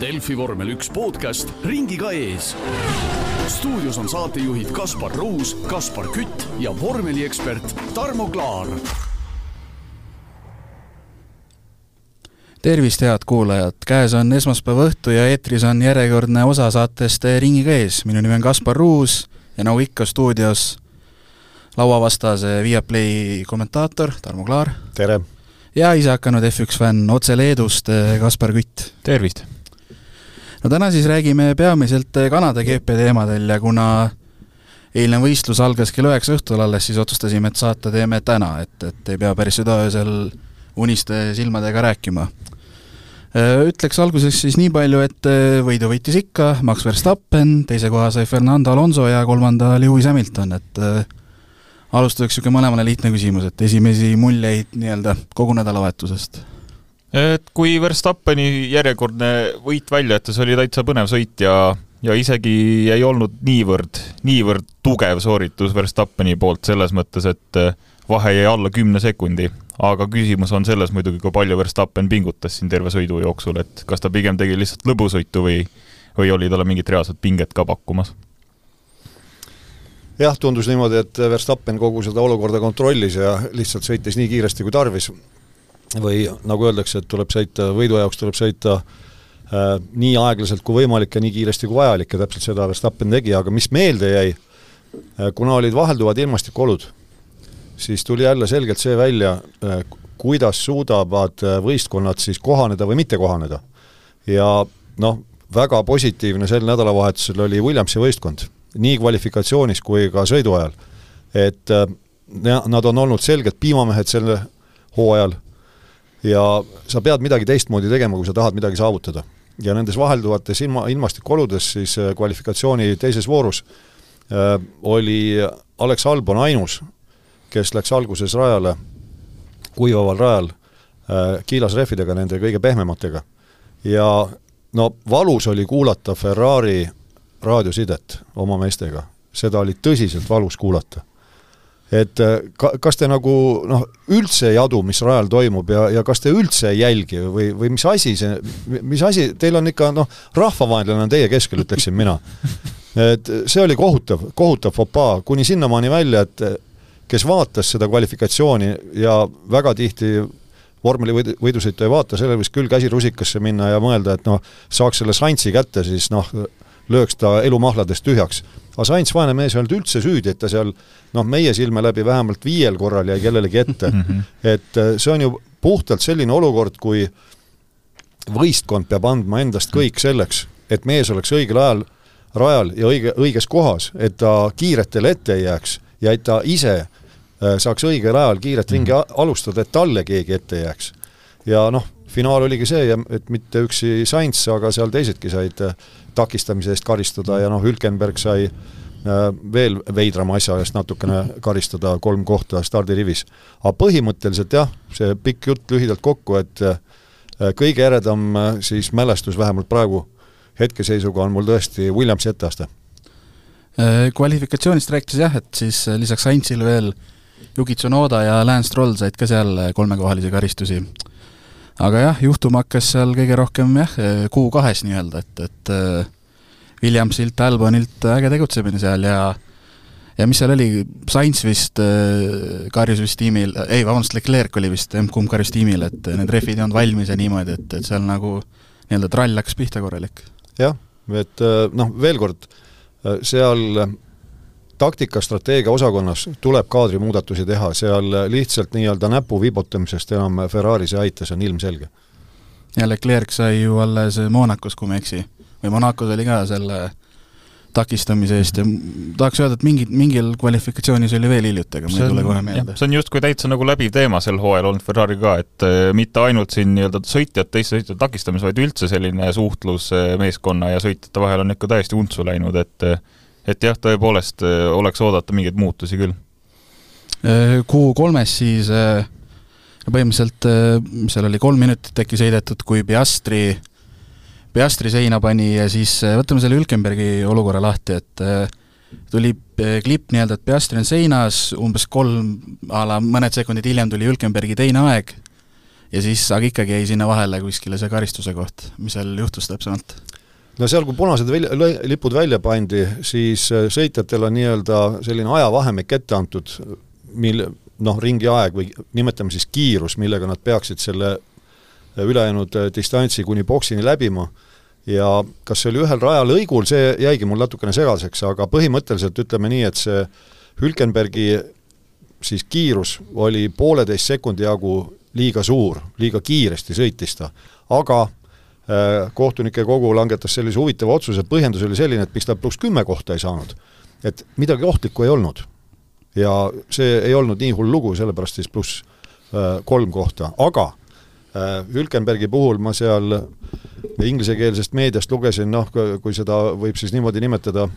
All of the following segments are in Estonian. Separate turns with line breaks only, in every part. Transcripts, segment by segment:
Delfi vormel üks podcast ringiga ees. stuudios on saatejuhid Kaspar Ruus, Kaspar Kütt ja vormeliekspert Tarmo Klaar.
tervist, head kuulajad, käes on esmaspäeva õhtu ja eetris on järjekordne osa saatest Ringiga ees. minu nimi on Kaspar Ruus ja nagu ikka stuudios lauavastase Viaplay kommentaator Tarmo Klaar.
tere!
ja ise hakanud F1 fänn otse Leedust, Kaspar Kütt.
tervist!
No täna siis räägime peamiselt Kanada GP teemadel ja kuna eilne võistlus algas kell üheksa õhtul alles, siis otsustasime, et saate teeme täna, et, et ei pea päris südaöösel uniste silmadega rääkima. Ütleks alguseks siis nii palju, et võidu võitis ikka Max Verstappen, teise koha sai Fernando Alonso ja kolmanda Lewis Hamilton, et alustuseks niisugune mõlemale lihtne küsimus, et esimesi muljeid nii-öelda kogu nädalavahetusest?
Et kui Verstappeni järjekordne võit välja jätta, see oli täitsa põnev sõit ja, ja isegi ei olnud niivõrd, niivõrd tugev sooritus Verstappeni poolt selles mõttes, et vahe jäi alla kümne sekundi. aga küsimus on selles muidugi, kui palju Verstappen pingutas siin terve sõidu jooksul, et kas ta pigem tegi lihtsalt lõbusõitu või, või oli talle mingit reaalset pinget ka pakkumas
jah, tundus niimoodi, et Verstappen kogu seda olukorda kontrollis ja lihtsalt sõitis nii kiiresti kui tarvis. Või nagu öeldakse, et tuleb sõita, võidu jaoks tuleb sõita äh, nii aeglaselt kui võimalik ja nii kiiresti kui vajalik ja täpselt seda Verstappen tegi, aga mis meelde jäi äh,, kuna olid vahelduvad ilmastikuolud, siis tuli jälle selgelt see välja äh,, kuidas suudavad äh, võistkonnad siis kohaneda või mitte kohaneda. ja noh, väga positiivne sel nädalavahetusel oli Williamsi võistkond nii kvalifikatsioonis kui ka sõidu ajal. et äh, nad on olnud selged piimamehed sel hooajal ja sa pead midagi teistmoodi tegema, kui sa tahad midagi saavutada. ja nendes vahelduvates ilma, ilmastikuoludes siis äh, kvalifikatsiooni teises voorus äh, oli Alex Albon ainus, kes läks alguses rajale, kuivaval rajal äh,, kiilas rehvidega, nende kõige pehmematega. ja no valus oli kuulata Ferrari raadiosidet oma meestega, seda oli tõsiselt valus kuulata. Et äh, ka, kas te nagu noh, üldse ei adu, mis rajal toimub ja, ja kas te üldse ei jälgi või, või mis asi see, mis asi, teil on ikka noh, rahvavaenlane on teie keskel, ütleksin mina. et see oli kohutav, kohutav fopaa, kuni sinnamaani välja, et kes vaatas seda kvalifikatsiooni ja väga tihti vormeli võidu, võidusõitu ei vaata, sellel võis küll käsi rusikasse minna ja mõelda, et noh, saaks selle Saintsi kätte, siis noh, lööks ta elu mahladest tühjaks. Sainz, vaene mees, ei olnud üldse süüdi, et ta seal noh, meie silme läbi vähemalt viiel korral jäi kellelegi ette. -hmm. et äh, see on ju puhtalt selline olukord, kui võistkond peab andma endast kõik selleks, et mees oleks õigel ajal rajal ja õige, õiges kohas, et ta kiiretele ette ei jääks ja et ta ise äh, saaks õigel ajal kiiret ringi -hmm. alustada, et talle keegi ette ei jääks. ja noh, finaal oligi see ja et mitte üksi Sainz, aga seal teisedki said äh, takistamise eest karistada ja noh, Hülkenberg sai äh, veel veidrama asja eest natukene karistada kolm kohta stardirivis. aga põhimõtteliselt jah, see pikk jutt lühidalt kokku, et äh, kõige eredam äh, siis mälestus vähemalt praegu hetkeseisuga on mul tõesti Williamsi etteaste.
Kvalifikatsioonist rääkides jah, et siis lisaks Sainzile veel Yuki Tsunoda ja Lance Stroll said ka seal kolmekohalisi karistusi aga jah, juhtuma hakkas seal kõige rohkem jah, Q2-s nii-öelda, et, et äh, Williamsilt, Albonilt äge tegutsemine seal ja ja mis seal oli, Sainz vist äh, karjus vist tiimil, ei vabandust, Leclerc oli vist M-kumb karjus tiimil, et need rehvid ei olnud valmis ja niimoodi, et, et seal nagu nii-öelda trall hakkas pihta korralik.
jah, et noh, veel kord, seal taktikastrateegia osakonnas tuleb kaadrimuudatusi teha, seal lihtsalt nii-öelda näpu vibutamisest enam Ferraris ei aita, see on ilmselge.
ja Leclerc sai ju alles Monacos, kui ma ei eksi, või Monacos oli ka selle takistamise eest ja tahaks öelda, et mingi, mingil kvalifikatsioonis oli veel hiljuti, aga mul ei tule kohe meelde.
see on justkui täitsa nagu läbiv teema sel hooajal olnud Ferrari ka, et äh, mitte ainult siin nii-öelda sõitjad, teiste sõitjate takistamis, vaid üldse selline suhtlus äh, meeskonna ja sõitjate vahel on ikka täiesti untsu läinud, et äh, et jah, tõepoolest äh, oleks oodata mingeid muutusi küll.
Q3-s siis äh, põhimõtteliselt äh, seal oli kolm minutit äkki sõidetud, kui Piastri, Piastri seina pani ja siis võtame selle Hülkenbergi olukorra lahti, et tuli klipp nii-öelda, et Piastri on seinas, umbes kolm, a la mõned sekundid hiljem tuli Hülkenbergi teine aeg, ja siis, aga ikkagi jäi sinna vahele kuskile see karistuse koht, mis seal juhtus täpsemalt?
No seal, kui punased välja, lipud välja pandi, siis äh, sõitjatel on nii-öelda selline ajavahemik ette antud, mil noh, ringi aeg või nimetame siis kiirus, millega nad peaksid selle äh, ülejäänud äh, distantsi kuni boksini läbima. Ja kas see oli ühel rajalõigul, see jäigi mul natukene segaseks, aga põhimõtteliselt ütleme nii, et see Hülkenbergi siis kiirus oli pooleteist sekundi jagu liiga suur, liiga kiiresti sõitis ta, aga kohtunike kogu langetas sellise huvitava otsuse, põhjendus oli selline, et miks ta pluss kümme kohta ei saanud. et midagi ohtlikku ei olnud. ja see ei olnud nii hull lugu, sellepärast siis pluss äh, kolm kohta, aga äh, Hülkenbergi puhul ma seal inglisekeelsest meediast lugesin, noh, kui seda võib siis niimoodi nimetada,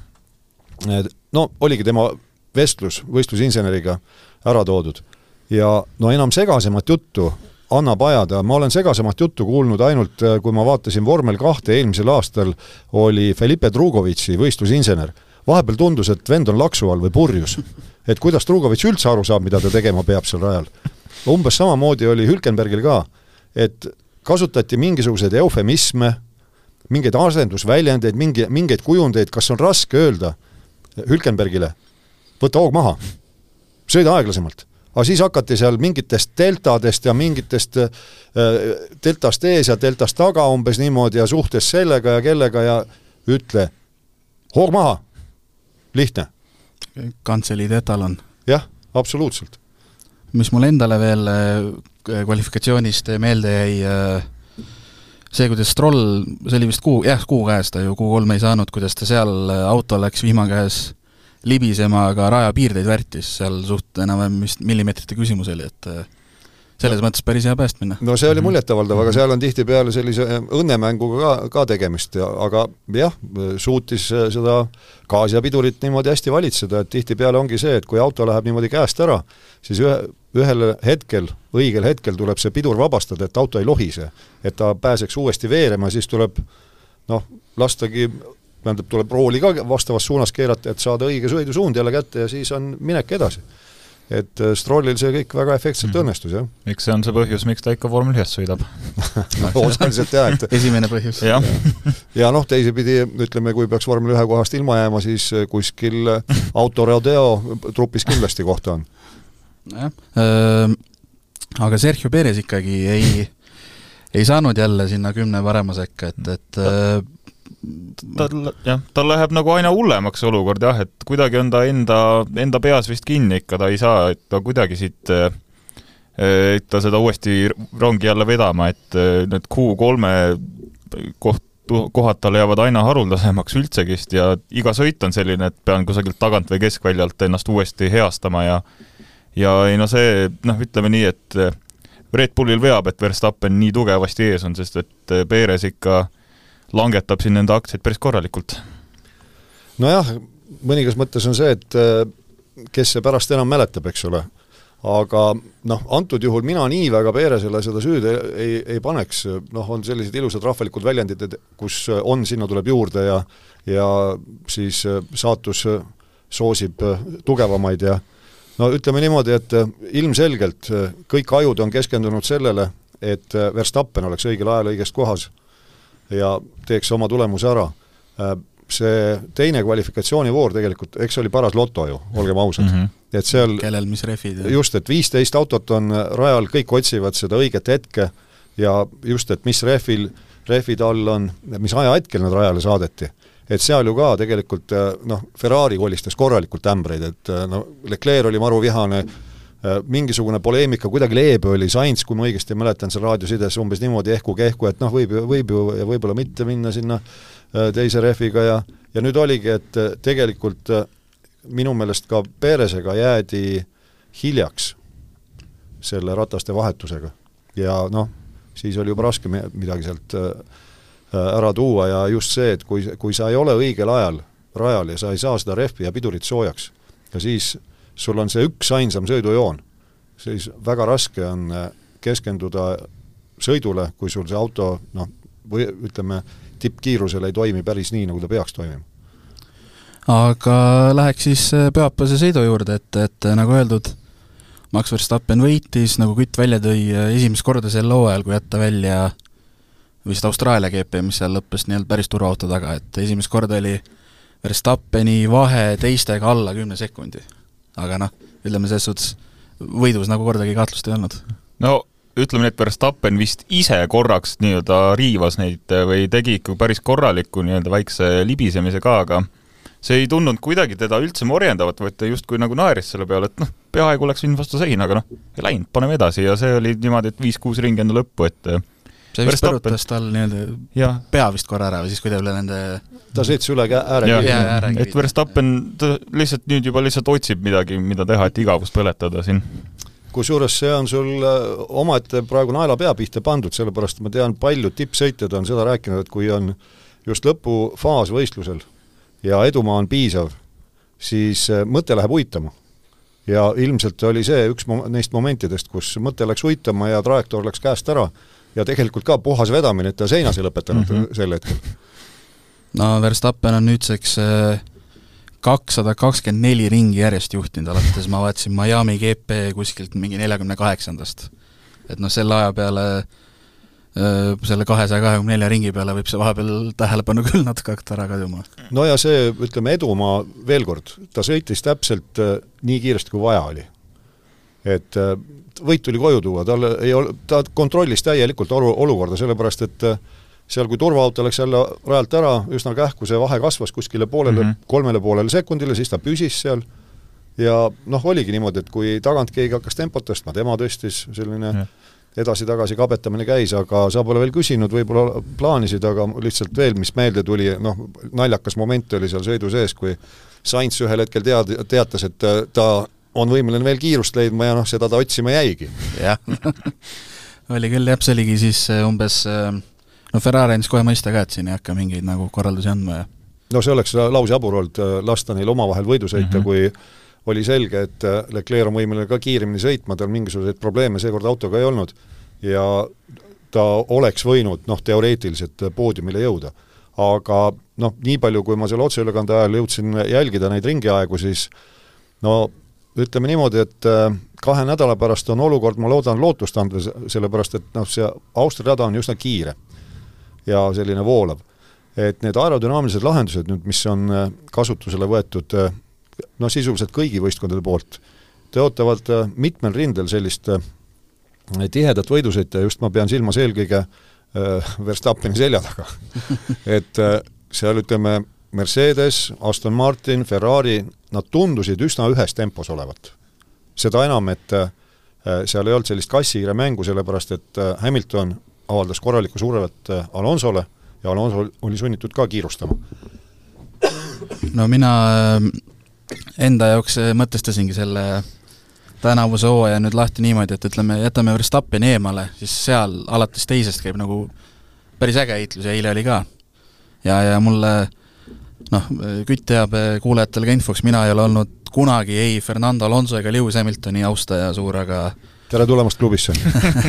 no oligi tema vestlus võistlusinseneriga ära toodud. ja no enam segasemat juttu annab ajada, ma olen segasemat juttu kuulnud ainult, äh, kui ma vaatasin vormel kahte eelmisel aastal, oli Felipe Drugovitši võistlusinsener. vahepeal tundus, et vend on laksu all või purjus. et kuidas Drugovitš üldse aru saab, mida ta tegema peab seal rajal. umbes samamoodi oli Hülkenbergil ka, et kasutati mingisuguseid eufemisme, mingeid asendusväljendeid, mingi, mingeid kujundeid, kas on raske öelda Hülkenbergile, võta hoog maha, sõida aeglasemalt aga siis hakati seal mingitest deltadest ja mingitest äh, deltast ees ja deltast taga umbes niimoodi ja suhtes sellega ja kellega ja ütle, hoog maha, lihtne.
kantseliidi etalon.
jah, absoluutselt.
mis mul endale veel äh, kvalifikatsioonist meelde jäi, äh, see, kuidas Stroll, see oli vist kuu, jah, kuu käes ta ju Q3 ei saanud, kuidas ta seal auto läks vihma käes libisema, aga rajapiirdeid värtis, seal suht enam-vähem vist millimeetrite küsimus oli, et äh, selles no. mõttes päris hea päästmine.
no see oli mhm. muljetavaldav, aga seal on tihtipeale sellise äh, õnnemänguga ka, ka tegemist ja aga jah, suutis äh, seda gaasi ja pidurit niimoodi hästi valitseda, et tihtipeale ongi see, et kui auto läheb niimoodi käest ära, siis ühe, ühel hetkel, õigel hetkel tuleb see pidur vabastada, et auto ei lohise. et ta pääseks uuesti veerema, siis tuleb noh, lastagi tähendab, tuleb rooli ka vastavas suunas keerata, et saada õige sõidusuund jälle kätte ja siis on minek edasi. et äh, Strollil see kõik väga efektselt mm. õnnestus, jah.
eks see on see põhjus, miks ta ikka vormel ühes sõidab
osaliselt jah, et
esimene põhjus.
ja, ja noh, teisipidi ütleme, kui peaks vormel ühe kohast ilma jääma, siis äh, kuskil äh, Autorodeo trupis kindlasti kohta on.
nojah aga Sergio Perez ikkagi ei ei saanud jälle sinna kümne parema sekka, et, et
tal, jah, tal läheb nagu aina hullemaks see olukord jah, et kuidagi on ta enda, enda peas vist kinni ikka, ta ei saa, et ta kuidagi siit et ta seda uuesti rongi jälle vedama, et need Q3 koht, kohad tal jäävad aina haruldasemaks üldsegist ja iga sõit on selline, et pean kusagilt tagant või keskväljalt ennast uuesti heastama ja ja ei no see, noh, ütleme nii, et Red Bullil veab, et Verstappen nii tugevasti ees on, sest et Perez ikka langetab siin nende aktsiaid päris korralikult.
nojah, mõningas mõttes on see, et äh, kes see pärast enam mäletab, eks ole, aga noh, antud juhul mina nii väga Peeresele seda süüd ei, ei, ei paneks, noh, on sellised ilusad rahvalikud väljendid, et kus on, sinna tuleb juurde ja ja siis äh, saatus äh, soosib tugevamaid ja no ütleme niimoodi, et ilmselgelt kõik ajud on keskendunud sellele, et Verstappen oleks õigel ajal õiges kohas ja teeks oma tulemuse ära. Äh, see teine kvalifikatsioonivoor tegelikult, eks see oli paras loto ju, olgem ausad mm. -hmm. et seal
kellel mis rehvid.
just, et viisteist autot on rajal, kõik otsivad seda õiget hetke ja just, et mis rehvil, rehvid all on, mis ajahetkel nad rajale saadeti et seal ju ka tegelikult noh, Ferrari kolistas korralikult ämbreid, et no Leclerc oli maru vihane, Äh, mingisugune poleemika, kuidagi leebe oli Sainz, kui ma õigesti mäletan seal raadiosides umbes niimoodi ehku-kähku, et noh, võib ju, võib ju ja võib-olla mitte minna sinna äh, teise rehviga ja ja nüüd oligi, et äh, tegelikult minu meelest ka Peresega jäädi hiljaks selle rataste vahetusega. ja noh, siis oli juba raske midagi sealt ära tuua ja just see, et kui, kui sa ei ole õigel ajal rajal ja sa ei saa seda rehvi ja pidurit soojaks, ja siis sul on see üksainsam sõidujoon, siis väga raske on äh, keskenduda sõidule, kui sul see auto noh, või ütleme, tippkiirusel ei toimi päris nii, nagu ta peaks toimima.
aga läheks siis äh, pühapäevase sõidu juurde, et, et äh, nagu öeldud, Max Verstappen võitis, nagu Kütt välja tõi, esimest korda sel hooajal, kui jätta välja vist Austraalia GP, mis seal lõppes nii-öelda päris turvaauto taga, et esimest korda oli Verstappeni vahe teistega alla kümne sekundi. Aga noh, ütleme selles suhtes võidus nagu kordagi kahtlust ei olnud.
no ütleme nii, et Verstappen vist ise korraks nii-öelda riivas neid või tegi ikka päris korraliku nii-öelda väikse libisemise ka, aga see ei tundunud kuidagi teda üldse morjendavat, vaid ta justkui nagu naeris selle peale, et noh, peaaegu oleks läinud vastu seina, aga noh, ei läinud, paneme edasi ja see oli niimoodi, et viis-kuus ringi enne lõppu, et
see vist põrutas tal nii-öelda pea vist korra ära või siis, kui ta üle nende
ta sõitis üle äärekivi.
et Verstappen, ta lihtsalt nüüd juba lihtsalt otsib midagi, mida teha, et igavust põletada siin.
kusjuures see on sul äh, omaette praegu naelapea pihta pandud, sellepärast ma tean, paljud tippsõitjad on seda rääkinud, et kui on just lõpufaas võistlusel ja edumaa on piisav, siis äh, mõte läheb uitama. ja ilmselt oli see üks neist momentidest, kus mõte läks uitama ja trajektoor läks käest ära ja tegelikult ka puhas vedamine, et ta seinas ei lõpetanud mm -hmm. sel hetkel.
no Verstappen on nüüdseks äh, kakssada kakskümmend neli ringi järjest juhtinud, alates ma vaatasin Miami GP kuskilt mingi neljakümne kaheksandast. et noh, selle aja peale äh, selle kahesaja kahekümne nelja ringi peale võib see vahepeal tähelepanu küll natuke hakata ära kaduma.
no ja see, ütleme, edumaa, veel kord, ta sõitis täpselt äh, nii kiiresti, kui vaja oli. Et võit tuli koju tuua, tal ei ol-, ta kontrollis täielikult olu-, olukorda, sellepärast et äh, seal, kui turvaauto läks jälle rajalt ära, üsna kähku see vahe kasvas kuskile poolele mm, -hmm. kolmele poolele sekundile, siis ta püsis seal ja noh, oligi niimoodi, et kui tagant keegi hakkas tempot tõstma, tema tõstis, selline mm -hmm. edasi-tagasi kabetamine käis, aga sa pole veel küsinud, võib-olla plaanisid, aga lihtsalt veel, mis meelde tuli, noh, naljakas moment oli seal sõidu sees, kui Sainz ühel hetkel tead-, teatas, et ta on võimeline veel kiirust leidma ja noh, seda ta otsima jäigi.
jah oli küll jah, see oligi siis äh, umbes äh, no Ferrari andis kohe mõista ka, et siin ei hakka mingeid nagu korraldusi andma ja
no see oleks lausjabur olnud, äh, lasta neil omavahel võidu sõita mm, -hmm. kui oli selge, et Leclerc on võimeline ka kiiremini sõitma, tal mingisuguseid probleeme seekord autoga ei olnud ja ta oleks võinud noh, teoreetiliselt poodiumile jõuda. aga noh, nii palju, kui ma selle otseülekande ajal jõudsin jälgida neid ringiaegu, siis no ütleme niimoodi, et äh, kahe nädala pärast on olukord, ma loodan, lootust anda, sellepärast et noh, see Austria rada on üsna kiire ja selline voolav. et need aerodünaamilised lahendused nüüd, mis on äh, kasutusele võetud äh, no sisuliselt kõigi võistkondade poolt, tõotavad mitmel rindel sellist tihedat võidusõita ja just ma pean silmas eelkõige Verstappeni selja taga et seal ütleme, Mercedes, Aston Martin, Ferrari, nad tundusid üsna ühes tempos olevat. seda enam, et äh, seal ei olnud sellist kassihiire mängu, sellepärast et äh, Hamilton avaldas korralikku survet äh, Alonsole ja Alonso oli sunnitud ka kiirustama.
no mina enda jaoks mõtestasingi selle tänavuse hooaja nüüd lahti niimoodi, et ütleme, jätame Verstappeni eemale, siis seal alates teisest käib nagu päris äge heitlus ja eile oli ka. ja, ja mulle noh, Kütt teab kuulajatele ka infoks, mina ei ole olnud kunagi ei Fernando Alonso ega Lewis Hamiltoni austaja suur, aga
tere tulemast klubisse!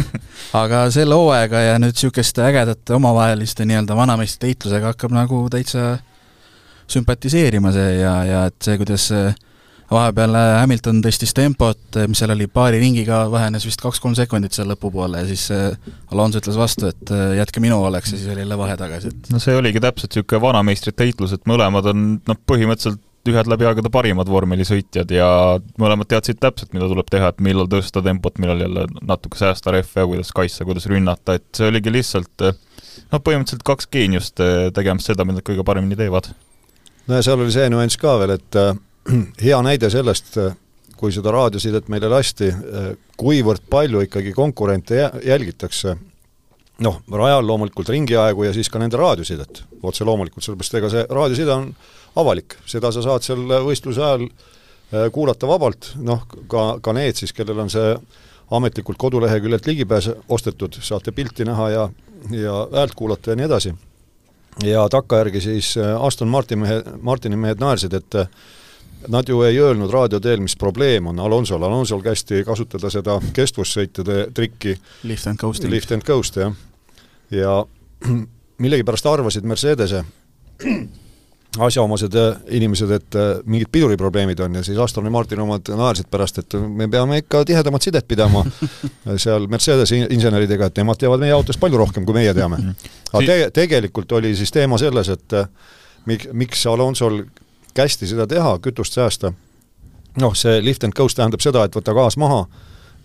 Aga selle hooaega ja nüüd niisuguste ägedate omavaheliste nii-öelda vanameistrite heitlusega hakkab nagu täitsa sümpatiseerima see ja, ja et see, kuidas vahepeal Hamilton tõstis tempot, mis seal oli, paari ringiga vähenes vist kaks-kolm sekundit seal lõpupoole ja siis äh, Alonso ütles vastu, et äh, jätke minu oleks ja siis oli jälle vahe tagasi, et
no see oligi täpselt niisugune vanameistrite heitlus, et mõlemad on noh, põhimõtteliselt ühed läbi aegade parimad vormelisõitjad ja mõlemad teadsid täpselt, mida tuleb teha, et millal tõsta tempot, millal jälle natuke säästa rehve, kuidas kaitsta, kuidas rünnata, et see oligi lihtsalt noh, põhimõtteliselt kaks geeniust tegemas seda, mida nad kõige paremini teevad.
no ja seal oli see nüanss ka veel, et hea näide sellest, kui seda raadiosidet meile lasti, kuivõrd palju ikkagi konkurente jälgitakse, noh, rajal loomulikult ringiaegu ja siis ka nende raadiosidet, otse loomulikult, sellepärast ega see raadioside on avalik, seda sa saad seal võistluse ajal äh, kuulata vabalt, noh, ka, ka need siis, kellel on see ametlikult koduleheküljelt ligipääs ostetud, saate pilti näha ja, ja häält kuulata ja nii edasi. ja takkajärgi siis äh, Aston Martin mehe, Martini mehed naersid, et Nad ju ei öelnud raadio teel, mis probleem on Alonsol, Alonsol kästi kasutada seda kestvussõitude trikki
lift and coasting.
lift and coast, jah. ja millegipärast arvasid Mercedese asjaomased äh, inimesed, et äh, mingid piduriprobleemid on ja siis Aston ja Martin omad naersid pärast, et me peame ikka tihedamat sidet pidama seal Mercedese inseneridega, et nemad teavad meie autost palju rohkem, kui meie teame. Mhm. aga te tegelikult oli siis teema selles, et äh, mik-, miks Alonsol kästi seda teha, kütust säästa, noh, see lift and coast tähendab seda, et võta gaas maha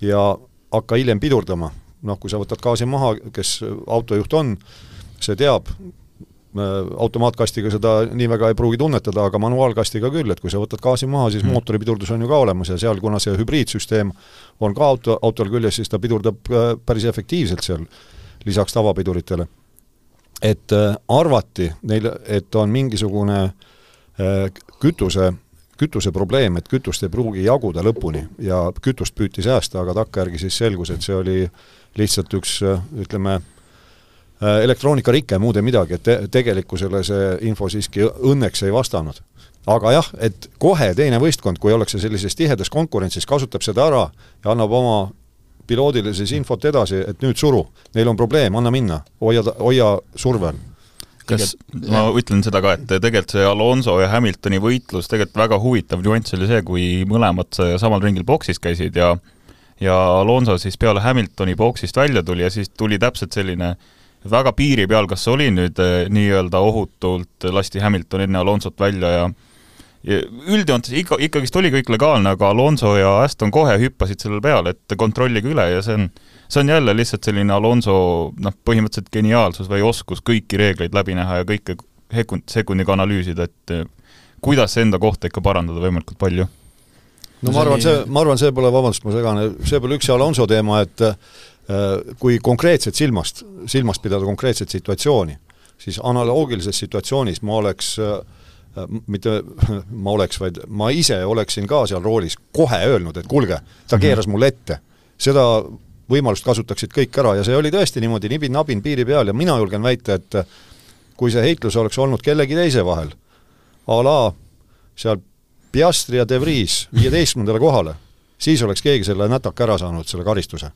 ja hakka hiljem pidurdama. noh, kui sa võtad gaasi maha, kes autojuht on, see teab, automaatkastiga seda nii väga ei pruugi tunnetada, aga manuaalkastiga küll, et kui sa võtad gaasi maha, siis mm. mootori pidurdus on ju ka olemas ja seal, kuna see hübriidsüsteem on ka auto, autol küljes, siis ta pidurdab äh, päris efektiivselt seal, lisaks tavapiduritele. et äh, arvati neil, et on mingisugune äh, kütuse, kütuse probleem, et kütust ei pruugi jaguda lõpuni ja kütust püüti säästa, aga takkajärgi siis selgus, et see oli lihtsalt üks ütleme, Äh, elektroonikarike, muud ei midagi, et te tegelikkusele see info siiski õnneks ei vastanud. aga jah, et kohe teine võistkond, kui ollakse sellises tihedas konkurentsis, kasutab seda ära ja annab oma piloodile siis infot edasi, et nüüd suru, neil on probleem, anna minna, hoia, hoia surve all
kas ma ütlen seda ka, et tegelikult see Alonso ja Hamiltoni võitlus, tegelikult väga huvitav nüanss oli see, kui mõlemad samal ringil boksis käisid ja ja Alonso siis peale Hamiltoni boksist välja tuli ja siis tuli täpselt selline väga piiri peal, kas see oli nüüd eh, nii-öelda ohutult, lasti Hamilton enne Alonsot välja ja ja üldjoontes ikka, ikkagist oli kõik legaalne, aga Alonso ja Aston kohe hüppasid sellele peale, et kontrollige üle ja see on, see on jälle lihtsalt selline Alonso noh, põhimõtteliselt geniaalsus või oskus kõiki reegleid läbi näha ja kõike sekund, sekundiga analüüsida, et eh, kuidas enda kohta ikka parandada võimalikult palju.
no ma arvan, see, ma arvan, see pole, vabandust, ma segan, see pole üksi Alonso teema, et Äh, kui konkreetset silmast, silmast pidada konkreetset situatsiooni, siis analoogilises situatsioonis ma oleks äh, mitte ma oleks, vaid ma ise oleksin ka seal roolis kohe öelnud, et kuulge, ta mhm. keeras mulle ette. seda võimalust kasutaksid kõik ära ja see oli tõesti niimoodi nibin-nabin piiri peal ja mina julgen väita, et kui see heitlus oleks olnud kellegi teise vahel, a la seal Piastri ja De Vries viieteistkümnendale kohale, siis oleks keegi selle nätaka ära saanud, selle karistuse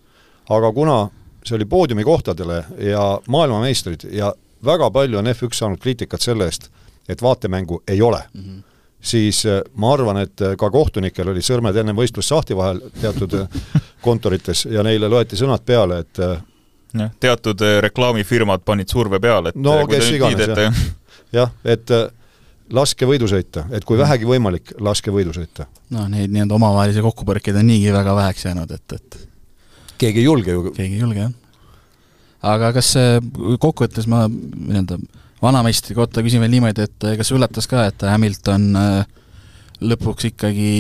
aga kuna see oli poodiumi kohtadele ja maailmameistrid ja väga palju on F1 saanud kriitikat selle eest, et vaatemängu ei ole mm, -hmm. siis äh, ma arvan, et äh, ka kohtunikel olid sõrmed enne võistlust sahti vahel teatud äh, kontorites ja neile loeti sõnad peale, et
jah, teatud reklaamifirmad panid surve peale, et
no kes iganes, jah. jah, et laske võidu sõita, et kui vähegi võimalik, laske võidu sõita.
no neid nii-öelda omavahelisi kokkupõrkeid on niigi väga väheks jäänud, et, et
keegi ei julge ju.
keegi ei julge, jah. aga kas kokkuvõttes ma nii-öelda vanameistri kohta küsin veel niimoodi, et kas üllatas ka, et Hamilton äh, lõpuks ikkagi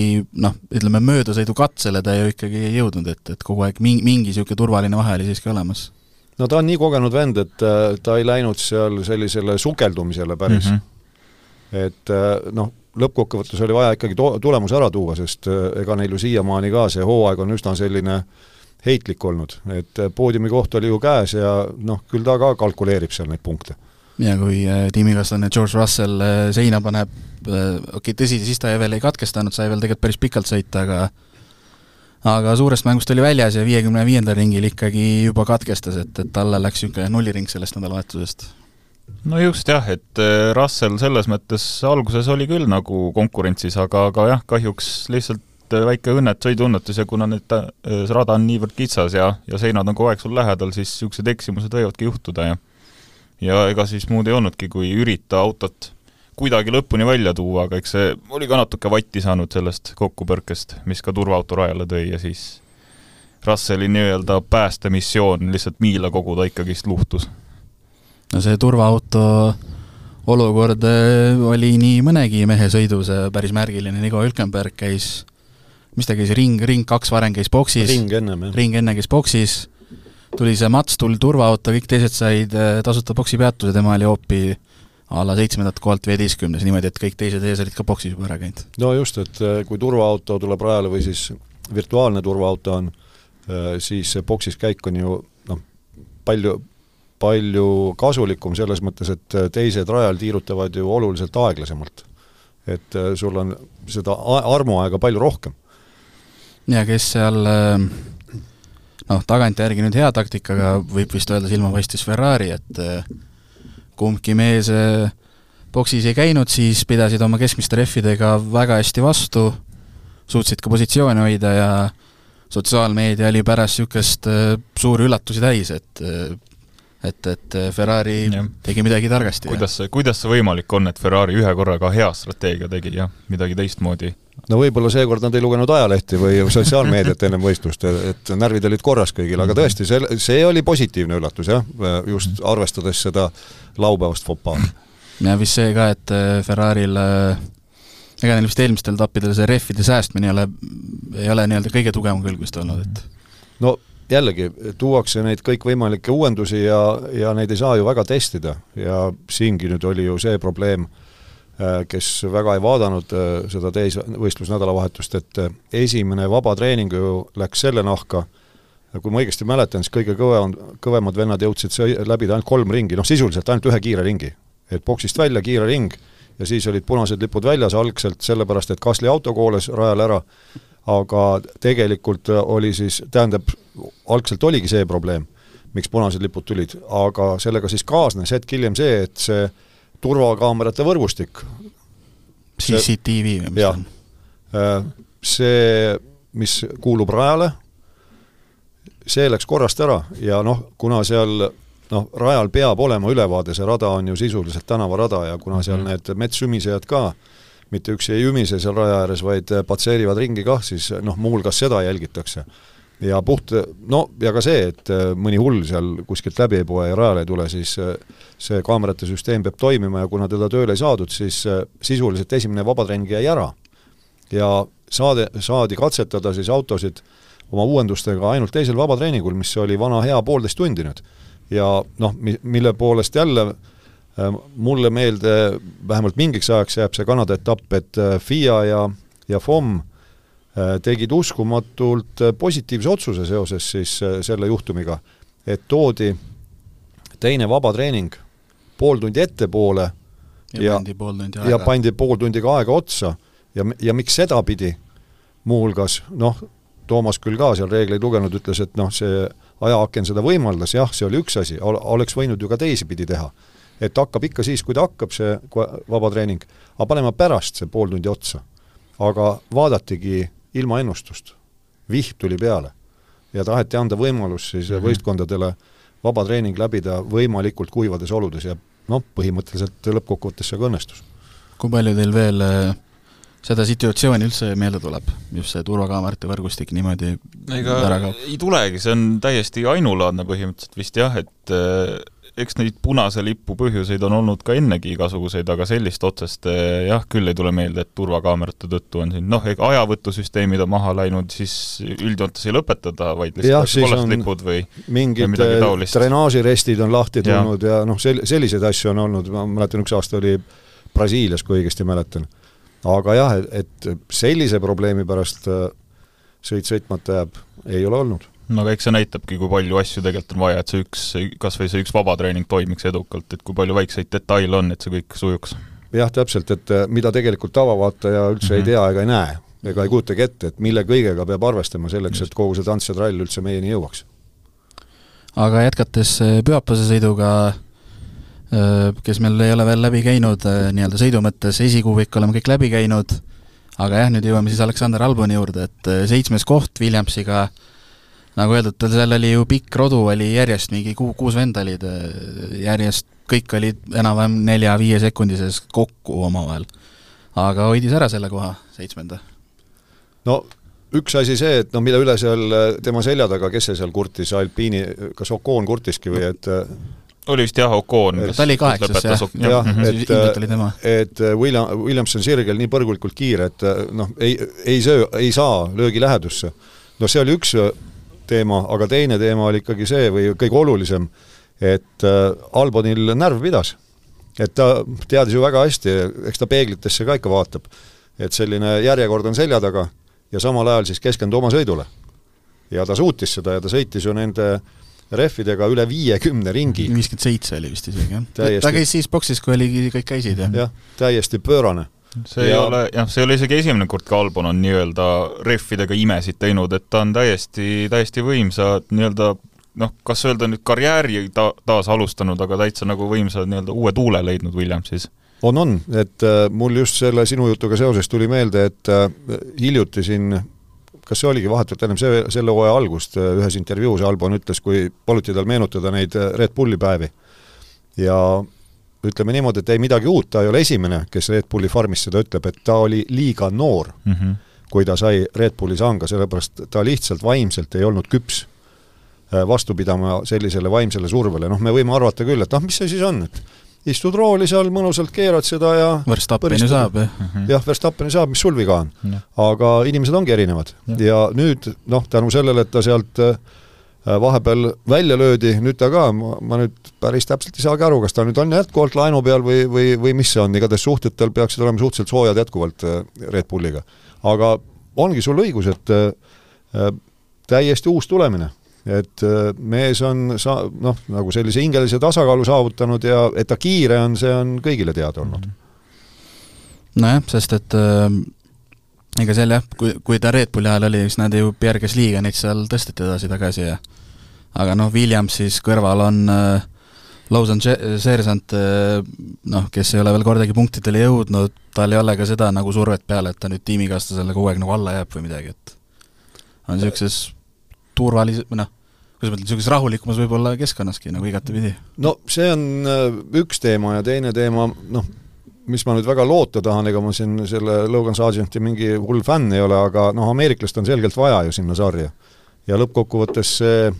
noh, ütleme möödasõidukatsele ta ju ikkagi ei jõudnud, et, et kogu aeg mingi, mingi niisugune turvaline vahe oli siiski olemas?
no ta on nii kogenud vend, et äh, ta ei läinud seal sellisele sukeldumisele päris mm. -hmm. et äh, noh, lõppkokkuvõttes oli vaja ikkagi to-, tulemus ära tuua, sest ega neil ju siiamaani ka see hooaeg on üsna selline äh, heitlik olnud, et äh, poodiumi koht oli ju käes ja noh, küll ta ka kalkuleerib seal neid punkte.
Ja kui äh, tiimikaaslane George Russell äh, seina paneb, okei okay,, tõsi, siis ta veel ei katkestanud, sai veel tegelikult päris pikalt sõita, aga aga suurest mängust oli väljas ja viiekümne viiendal ringil ikkagi juba katkestas, et, et talle läks niisugune nulliring sellest nädalavahetusest.
No just jah, et Russell selles mõttes alguses oli küll nagu konkurentsis, aga, aga jah, kahjuks lihtsalt väike õnnet, sõiduõnnetus ja kuna nüüd rada on niivõrd kitsas ja, ja seinad on kogu aeg sul lähedal, siis niisugused eksimused võivadki juhtuda ja ja ega siis muud ei olnudki, kui ürita autot kuidagi lõpuni välja tuua, aga eks see oli ka natuke vatti saanud sellest kokkupõrkest, mis ka turvaauto rajale tõi ja siis Russelli nii-öelda päästemissioon lihtsalt miila koguda ikkagist luhtus.
no see turvaauto olukord eh, oli nii mõnegi mehe sõidus päris märgiline, Nico Hülkenberg käis mis ta käis, ring, ring kaks varem käis boksis,
ring ennem, jah.
ring enne käis boksis, tuli see Mats, tuli turvaauto, kõik teised said äh, tasuta boksi peatuse, tema oli hoopi a la seitsmendat kohalt viieteistkümnes, niimoodi, et kõik teised ees olid ka boksis juba ära käinud.
no just, et äh, kui turvaauto tuleb rajale või siis virtuaalne turvaauto on, äh, siis see boksis käik on ju noh, palju, palju kasulikum selles mõttes, et teised rajal tiirutavad ju oluliselt aeglasemalt. et sul on seda armuaega palju rohkem
ja kes seal äh, noh, tagantjärgi nüüd hea taktikaga võib vist öelda silmapaistis Ferrari, et äh, kumbki mees äh, boksis ei käinud, siis pidasid oma keskmiste rehvidega väga hästi vastu, suutsid ka positsioone hoida ja sotsiaalmeedia oli pärast niisugust suuri üllatusi täis, et et, et Ferrari ja. tegi midagi targasti.
kuidas see, kuidas see võimalik on, et Ferrari ühe korraga hea strateegia tegi, jah, midagi teistmoodi?
No võib-olla seekord nad ei lugenud ajalehti või sotsiaalmeediat ennem võistlust, et närvid olid korras kõigil, aga tõesti, see, see oli positiivne üllatus jah, just arvestades seda laupäevast fopaad.
ja vist see ka, et äh, Ferraril äh, ega neil vist eelmistel etappidel see rehvide säästmine ei ole, ei ole nii-öelda kõige tugevam külg vist olnud, et
no jällegi, tuuakse neid kõikvõimalikke uuendusi ja, ja neid ei saa ju väga testida ja siingi nüüd oli ju see probleem, kes väga ei vaadanud seda teisvõistlusnädalavahetust, et esimene vabatreening ju läks selle nahka, kui ma õigesti mäletan, siis kõige kõvem, kõvemad vennad jõudsid läbida ainult kolm ringi, noh sisuliselt ainult ühe kiire ringi. et boksist välja kiire ring ja siis olid punased lipud väljas algselt sellepärast, et Kasli auto kooles rajal ära, aga tegelikult oli siis, tähendab, algselt oligi see probleem, miks punased lipud tulid, aga sellega siis kaasnes hetk hiljem see, et see turvakaamerate võrgustik
CCTV või mis
ta on? Äh, see, mis kuulub rajale, see läks korrast ära ja noh, kuna seal noh, rajal peab olema ülevaade, see rada on ju sisuliselt tänavarada ja kuna seal mm need metssümisejad ka mitte üksi ei ümise seal raja ääres, vaid patseerivad ringi kah, siis noh, muuhulgas seda jälgitakse. Ja puht, no ja ka see, et mõni hull seal kuskilt läbi ei poe ja rajale ei tule, siis see kaamerate süsteem peab toimima ja kuna teda tööle ei saadud, siis sisuliselt esimene vabatrenn jäi ära. ja saade, saadi katsetada siis autosid äh, oma uuendustega ainult teisel vabatreeningul, mis oli vana hea poolteist tundi nüüd. ja noh, mi-, mille poolest jälle äh, mulle meelde, vähemalt mingiks ajaks jääb see Kanada etapp, et äh, FIA ja, ja FOM äh, tegid uskumatult positiivse otsuse seoses siis selle juhtumiga, et toodi teine vabatreening pool tundi ettepoole
ja, ja pandi pool tundi aega.
ja pandi pool tundi ka aega otsa ja, ja miks sedapidi, muuhulgas noh, Toomas küll ka seal reegleid lugenud, ütles, et noh, see ajaaken seda võimaldas, jah, see oli üks asi, oleks võinud ju ka teisipidi teha. et hakkab ikka siis, kui ta hakkab, see vabatreening, aga paneme pärast see pool tundi otsa. aga vaadatigi ilma ennustust, vihm tuli peale ja taheti anda võimalus siis mm -hmm. võistkondadele vabatreening läbida võimalikult kuivades oludes ja noh, põhimõtteliselt lõppkokkuvõttes see ka õnnestus.
kui palju teil veel äh, seda situatsiooni üldse meelde tuleb, just see turvakaamerate võrgustik niimoodi
ega ei tulegi, see on täiesti ainulaadne põhimõtteliselt vist jah, et eh, eks neid punase lipu põhjuseid on olnud ka ennegi igasuguseid, aga sellist otsest eh, jah, küll ei tule meelde, et turvakaamerate tõttu on siin. Noh, ajavõtusüsteemid on maha läinud, siis üldjoontes ei lõpetada, vaid lihtsalt kollast lipud või
mingid drenaažirestid on lahti tulnud ja, ja noh, sel-, selliseid asju on olnud, ma mäletan, üks aasta oli Brasiilias, kui õigesti mäletan. Aga jah, et sellise probleemi pärast äh, sõit sõitmata jääb, ei ole olnud.
No aga eks see näitabki, kui palju asju tegelikult on vaja, et see üks, kas või see üks vabatreening toimiks edukalt, et kui palju väikseid detaile on, et see kõik sujuks.
jah, täpselt, et äh, mida tegelikult tavavaataja üldse mm -hmm. ei mhm. tea ega ei näe, ega ei kujutagi ette, et mille kõigega peab arvestama selleks, et kogu see tants ja trall üldse meieni jõuaks.
aga jätkates äh, pühapäevase sõiduga Äh, kes meil ei ole veel läbi käinud äh, nii-öelda sõidu mõttes, esikuuvik oleme kõik läbi käinud, aga jah, nüüd jõuame siis Aleksander Alboni juurde, et äh, seitsmes koht Williamsiga, nagu öeldud, tal seal oli ju pikk rodu, oli järjest mingi kuu, kuus venda olid järjest, kõik olid enam-vähem nelja-viie sekundises kokku omavahel. aga hoidis ära selle koha, seitsmenda.
no üks asi see, et noh, mille üle seal tema selja taga, kes see seal kurtis, Alpiini, kas Ocon kurtiski või et
oli vist jah, Ocon.
ta oli kaheksas jah,
jah, et, et äh, William, Williamson sirgel nii põrgulikult kiire, et äh, noh, ei, ei söö, ei saa löögi lähedusse. no see oli üks äh, teema, aga teine teema oli ikkagi see või kõige olulisem, et Albonil närv pidas. et ta teadis ju väga hästi, eks ta peeglitesse ka ikka vaatab, et selline järjekord on selja taga ja samal ajal siis keskendu oma sõidule. ja ta suutis seda ja ta sõitis ju nende äh, rehvidega üle viiekümne ringi.
viiskümmend seitse oli vist isegi, jah. ta käis siis boksis, kui oli, kõik käisid, jah?
jah, täiesti pöörane.
See ja... ei ole, jah, see ei ole isegi esimene kord, kui Albon on nii-öelda rehvidega imesid teinud, et ta on täiesti, täiesti võimsa nii-öelda noh, kas öelda nüüd karjääri ta-, taas alustanud, aga täitsa nagu võimsa nii-öelda uue tuule leidnud Williamsis
on, on, et äh, mul just selle sinu jutuga seoses tuli meelde, et äh, hiljuti siin kas see oligi vahetult ennem see, selle hooaja algust, ühes intervjuus Albon ütles, kui paluti tal meenutada neid Red Bulli päevi. Ja ütleme niimoodi, et ei midagi uut, ta ei ole esimene, kes Red Bulli farmis seda ütleb, et ta oli liiga noor mm, -hmm. kui ta sai Red Bulli sanga, sellepärast ta lihtsalt vaimselt ei olnud küps vastu pidama sellisele vaimsele survele, noh, me võime arvata küll, et ah, mis see siis on, et istud rooli seal, mõnusalt keerad seda ja
Verstappeni saab, jah.
Mhm. jah, Verstappeni saab, mis sul viga on. aga inimesed ongi erinevad ja, ja nüüd noh, tänu sellele, et ta sealt äh, vahepeal välja löödi, nüüd ta ka, ma, nüüd päris täpselt ei saagi aru, kas ta nüüd on jätkuvalt laenu peal või, või, või mis see on, igatahes suhted tal peaksid olema suhteliselt soojad jätkuvalt äh, Red Bulliga. aga ongi sul õigus, et äh, täiesti uus tulemine et äh, mees on sa-, noh, nagu sellise hingelise tasakaalu saavutanud ja et ta kiire on, see on kõigile teada olnud.
nojah, sest et äh, ega seal jah, kui, kui ta Red Bulli ajal oli, siis nad ju Pierre Gasly'ga neid seal tõsteti edasi-tagasi ja aga noh, Williams siis kõrval on äh, Lawson Sersant äh,, noh, kes ei ole veel kordagi punktidele jõudnud, tal ei ole ka seda nagu survet peal, et ta nüüd tiimikaaslasele kogu aeg nagu alla jääb või midagi, et on niisuguses turvalis-, või noh, kuidas ma ütlen, niisuguses rahulikumas võib-olla keskkonnaski nagu igatepidi.
no see on äh, üks teema ja teine teema, noh, mis ma nüüd väga loota tahan, ega ma siin selle Logan Sargenti mingi hull fänn ei ole, aga noh, ameeriklast on selgelt vaja ju sinna sarja. ja lõppkokkuvõttes see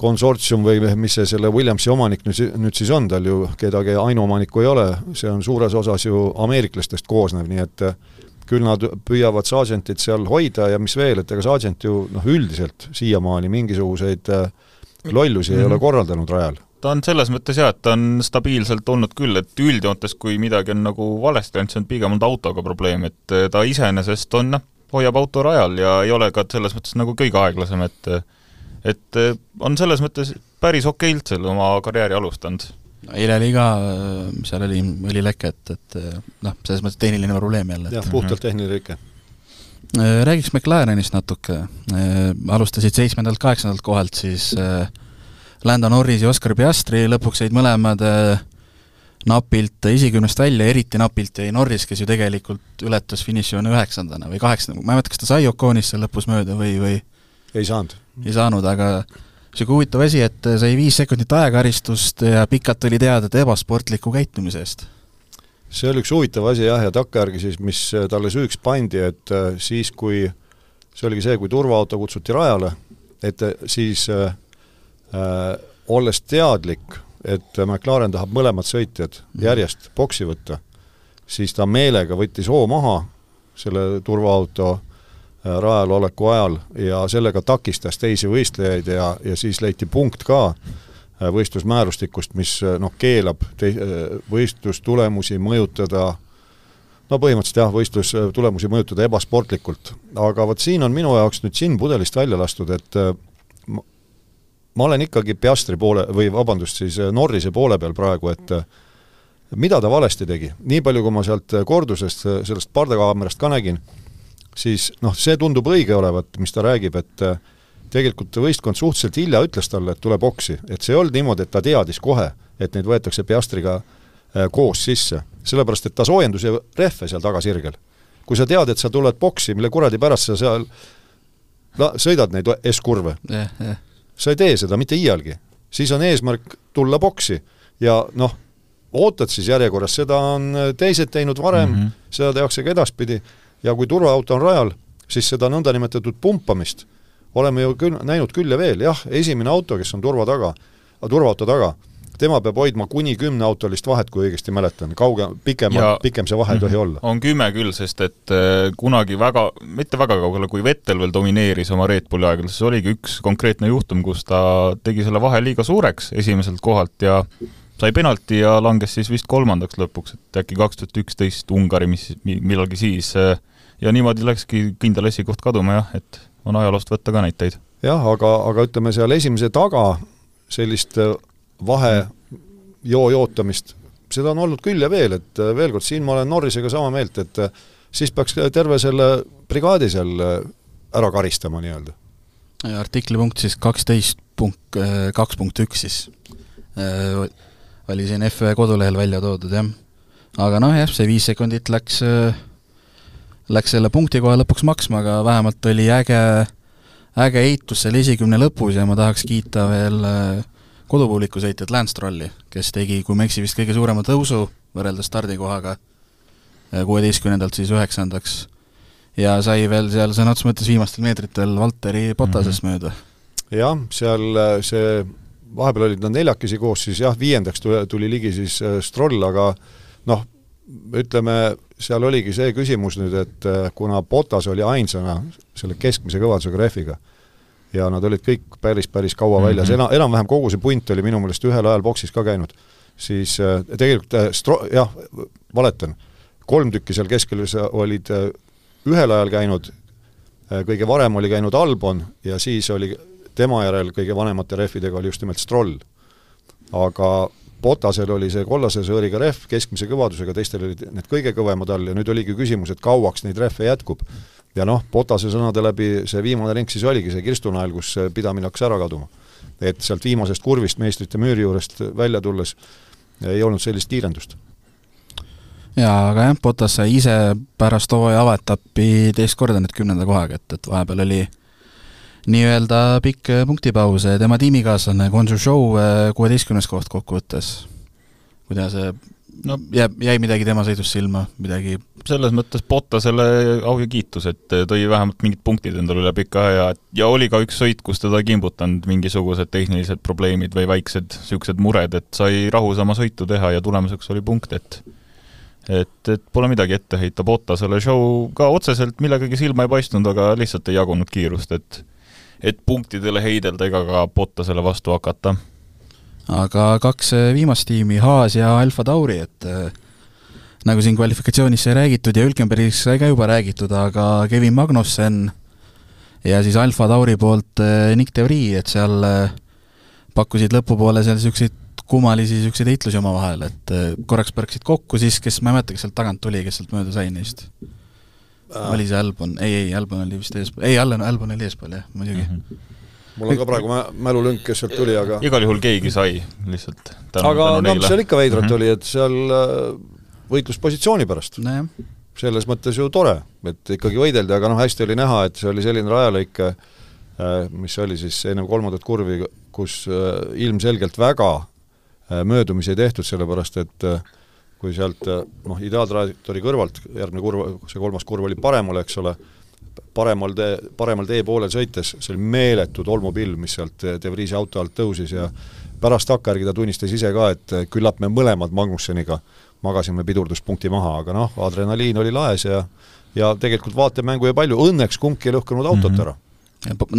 konsortsium või mis see selle Williamsi omanik nüüd, nüüd siis on, tal ju kedagi ainuomanikku ei ole, see on suures osas ju ameeriklastest koosnev, nii et küll nad püüavad Sargentit seal hoida ja mis veel, et ega Sargent ju noh, üldiselt siiamaani mingisuguseid äh, lollusi mm -hmm. ei ole mhm. korraldanud rajal
ta on selles mõttes jah, et ta on stabiilselt olnud küll, et üldjoontes, kui midagi on nagu valesti läinud, see on pigem olnud autoga probleem, et äh, ta iseenesest on noh, hoiab auto rajal ja ei ole ka selles mõttes nagu kõige aeglasem, et et äh, on selles mõttes päris okeilt seal oma karjääri alustanud
eile oli ka, seal oli õlileke, et, et noh, selles mõttes tehniline probleem jälle.
jah, puhtalt tehniline rike.
Räägiks McLarenist natuke, alustasid seitsmendalt, kaheksandalt kohalt siis äh, Lando Norris ja Oscar Piastri, lõpuks jäid mõlemad napilt esikümnest välja, eriti napilt jäi Norris, kes ju tegelikult ületas finišijoone üheksandana või kaheksandana, ma ei mäleta, kas ta sai Oconist seal lõpus mööda või, või
ei saanud.
ei saanud, aga niisugune huvitav asi, et sai viis sekundit ajakaristust ja pikalt oli teada, et ebasportliku käitumise eest.
see oli üks huvitav asi jah, ja takkajärgi siis, mis talle süüks pandi, et äh, siis, kui see oligi see, kui turvaauto kutsuti rajale, et äh, siis äh, äh, olles teadlik, et McLaren tahab mõlemad sõitjad mhm. järjest boksi võtta, siis ta meelega võttis hoo maha selle turvaauto Äh, rajal oleku ajal ja sellega takistas teisi võistlejaid ja, ja siis leiti punkt ka äh, võistlusmäärustikust, mis äh, noh, keelab te-, võistlustulemusi mõjutada no põhimõtteliselt jah, võistlustulemusi mõjutada ebasportlikult. aga vot siin on minu jaoks nüüd džinn pudelist välja lastud, et ma, olen ikkagi Piastri poole, või vabandust, siis Norrise poole peal praegu, et mida ta valesti tegi, nii palju, kui ma sealt kordusest, sellest pardakaamerast ka nägin, siis noh, see tundub õige olevat, mis ta räägib, et äh, tegelikult võistkond suhteliselt hilja ütles talle, et tuleb oksi, et see ei olnud niimoodi, et ta teadis kohe, et neid võetakse Piastriga äh, koos sisse, sellepärast et ta soojendus ju rehve seal tagasirgel. kui sa tead, et sa tuled boksi, mille kuradi pärast sa seal la-, sõidad neid S-kurve
yeah,, yeah.
Sa ei tee seda mitte iialgi. siis on eesmärk tulla boksi ja noh, ootad siis järjekorras, seda on teised teinud varem mm, -hmm. seda tehakse ka edaspidi ja kui turvaauto on rajal, siis seda nõndanimetatud pumpamist oleme ju küll, näinud küll ja veel, jah, esimene auto, kes on turva taga, turvaauto taga, tema peab hoidma kuni kümneautolist vahet, kui õigesti mäletan, kauge, pikem, pikem see vahe ei tohi mhm. olla.
on kümme küll, sest et äh, kunagi väga, mitte väga kaugele, kui Vettel veel domineeris oma Red Bulli aegadel, siis oligi üks konkreetne juhtum, kus ta tegi selle vahe liiga suureks esimeselt kohalt ja sai penalti ja langes siis vist kolmandaks lõpuks, et äkki kaks tuhat üksteist Ungari, mis millalgi siis äh, ja niimoodi läkski kindel esikoht kaduma jah, et on ajaloost võtta ka näiteid.
jah, aga, aga ütleme seal esimese taga sellist äh, vahe joo jootamist, seda on olnud küll ja veel, et äh, veel kord, siin ma olen Norrisega sama meelt, et äh, siis peaks terve selle brigaadi seal ära karistama nii-öelda.
artikli punkt siis kaksteist punkt, kaks punkt üks siis. Oli siin F1 kodulehel välja toodud, jah. Aga noh, jah, see viis sekundit läks, läks selle punkti kohe lõpuks maksma, aga vähemalt oli äge, äge heitus seal esikümne lõpus ja ma tahaks kiita veel kodupubliku sõitjat Lance Trolli, kes tegi, kui ma ei eksi, vist kõige suurema tõusu võrreldes stardikohaga, kuueteistkümnendalt siis üheksandaks. ja sai veel seal sõna otseses mõttes viimastel meetritel Valteri Potasest mm -hmm. mööda.
jah, seal see vahepeal olid nad neljakesi koos, siis jah, viiendaks tuli, tuli ligi siis äh, Stroll, aga noh, ütleme, seal oligi see küsimus nüüd, et kuna Botas oli ainsana selle keskmise kõvadusega rehviga ja nad olid kõik päris, päris kaua mm -hmm. väljas, ena-, enam-vähem kogu see punt oli minu meelest ühel ajal boksis ka käinud, siis äh, tegelikult äh, Stro-, jah, valetan, kolm tükki seal keskel olid äh, ühel ajal käinud äh,, kõige varem oli käinud Albon ja siis oli tema järel kõige vanemate rehvidega oli just nimelt Stroll. aga Botasel oli see kollase sõõriga rehv keskmise kõvadusega, teistel olid need kõige kõvemad all ja nüüd oligi küsimus, et kauaks neid rehve jätkub. Ja noh, Botase sõnade läbi see viimane ring siis oligi see kirstunael, kus pidamine hakkas ära kaduma. et sealt viimasest kurvist meistrite müüri juurest välja tulles ei olnud sellist kiirendust.
jaa, aga jah, Botas sai ise pärast hooaja avaetappi teist korda nüüd kümnenda kohaga, et, et vahepeal oli nii-öelda pikk punktipaus, tema tiimikaaslane Gonzo Show äh, kuueteistkümnes koht kokkuvõttes. kuidas see no. Jääb, jäi midagi tema sõidust silma, midagi.
Selles mõttes Bottasele au ja kiitus, et tõi vähemalt mingid punktid endale üle pika aja, ja oli ka üks sõit, kus teda ei kimbutanud mingisugused tehnilised probleemid või väiksed niisugused mured, et sai rahus oma sõitu teha ja tulemuseks oli punkt, et et, et pole midagi ette heita. Bottasele, show ka otseselt millegagi silma ei paistnud, aga lihtsalt ei jagunud kiirust, et et punktidele heidelda ega ka Bottasele vastu hakata.
Aga kaks eh, viimast tiimi, Haas ja Alfa Tauri, et eh, nagu siin kvalifikatsioonis sai räägitud ja Hülkenbergis sai ka juba räägitud, aga Kevin Magnussen ja siis Alfa Tauri poolt eh, Nick De Vries, et seal pakkusid lõpupoole seal niisuguseid kummalisi niisuguseid heitlusi omavahel, et korraks põrkasid kokku, siis kes, ma ei mäleta, kes sealt tagant tuli, kes sealt mööda sai neist. Äh.. oli see Albon, ei, ei, Albon oli vist eespool, ei, Allan, Albon oli eespool, jah, muidugi. Mm. -hmm
mul on ka praegu mälulünk, kes sealt tuli, aga
igal juhul keegi sai lihtsalt.
aga noh, mis seal ikka veidrat mm -hmm. oli, et seal äh, võitlus positsiooni pärast
no,.
selles mõttes ju tore, et ikkagi võideldi, aga noh, hästi oli näha, et see oli selline rajalõik, äh, mis oli siis ennem kolmandat kurvi, kus äh, ilmselgelt väga möödumisi ei tehtud, sellepärast et kui sealt noh, ideaaltrajektoori kõrvalt, järgmine kurv, see kolmas kurv oli paremal, eks ole, paremal tee, paremal tee poolel sõites, see oli meeletu tolmupilv, mis sealt De Vriesi auto alt tõusis ja pärast takkajärgi ta tunnistas ise ka, et küllap me mõlemad Magnusseniga magasime pidurduspunkti maha, aga noh, adrenaliin oli laes ja ja tegelikult vaatemängu jäi palju, õnneks kumbki ei lõhkunud autot mm -hmm.
ära.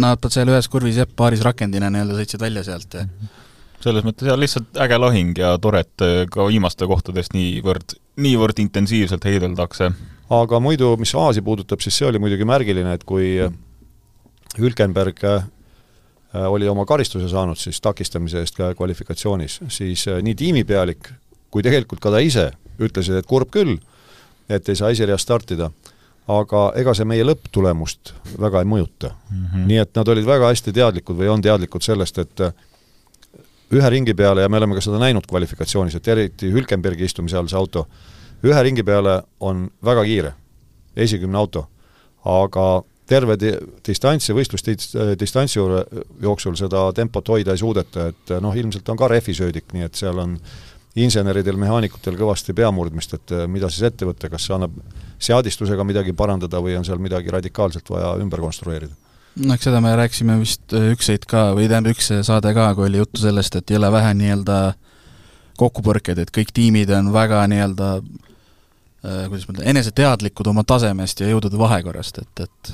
Nad seal ühes kurvis jah, paaris rakendina nii-öelda sõitsid välja sealt ja mm -hmm
selles mõttes jah, lihtsalt äge lahing ja tore, et äh, ka viimaste kohtadest niivõrd, niivõrd intensiivselt heideldakse.
Aga muidu, mis Aasi puudutab, siis see oli muidugi märgiline, et kui Hülkenberg äh, oli oma karistuse saanud siis takistamise eest ka kvalifikatsioonis, siis äh, nii tiimipealik kui tegelikult ka ta ise ütlesid, et kurb küll, et ei saa esireas startida, aga ega see meie lõpptulemust väga ei mõjuta mm. -hmm. nii et nad olid väga hästi teadlikud või on teadlikud sellest, et ühe ringi peale ja me oleme ka seda näinud kvalifikatsioonis, et eriti Hülkenbergi istumise all see auto, ühe ringi peale on väga kiire, esikümne auto, aga terve di-, distantsi, võistlusdistantsi jooksul seda tempot hoida ei suudeta, et noh, ilmselt on ka rehvisöödik, nii et seal on inseneridel, mehaanikutel kõvasti peamurdmist, et mida siis ette võtta, kas see annab seadistusega midagi parandada või on seal midagi radikaalselt vaja ümber konstrueerida.
No eks seda me rääkisime vist äh, üks heit ka, või tähendab, üks saade ka, kui oli juttu sellest, et jõle vähe nii-öelda kokkupõrkeid, et kõik tiimid on väga nii-öelda äh, kuidas ma ütlen, eneseteadlikud oma tasemest ja jõudude vahekorrast, et, et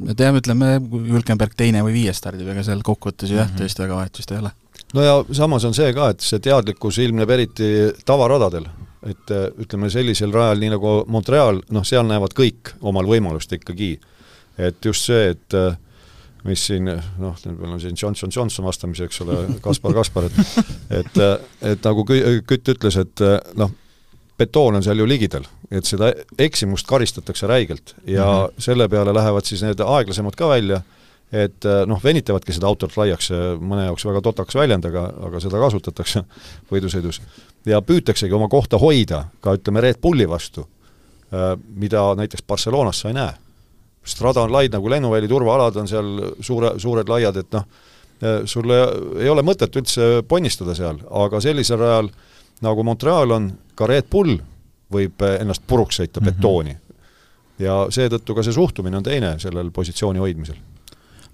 me teame, ütleme, Hülkenberg teine või viies stardib, ega seal kokkuvõttes jah mm -hmm., tõesti väga vahet vist ei ole.
no ja samas on see ka, et see teadlikkus ilmneb eriti tavaradadel, et äh, ütleme, sellisel rajal, nii nagu Montreal, noh, seal näevad kõik omal võimalust ikkagi et just see, et äh, mis siin noh, meil on siin Johnson Johnson vastamisi, eks ole, Kaspar Kaspar, et et, et nagu Kütt ütles, et noh, betoon on seal ju ligidal, et seda eksimust karistatakse räigelt ja mm -hmm. selle peale lähevad siis need aeglasemad ka välja et noh, venitavadki seda autot laiaks, mõne jaoks väga totakas väljend, aga, aga seda kasutatakse võidusõidus. ja püütaksegi oma kohta hoida ka ütleme, Red Bulli vastu, mida näiteks Barcelonas sa ei näe. Strada on lai nagu lennuväli, turvaalad on seal suure, suured laiad, et noh, äh, sul ei ole mõtet üldse ponnistada seal, aga sellisel rajal nagu Montreal on, ka Red Bull võib ennast puruks sõita mm -hmm. betooni. ja seetõttu ka see suhtumine on teine sellel positsiooni hoidmisel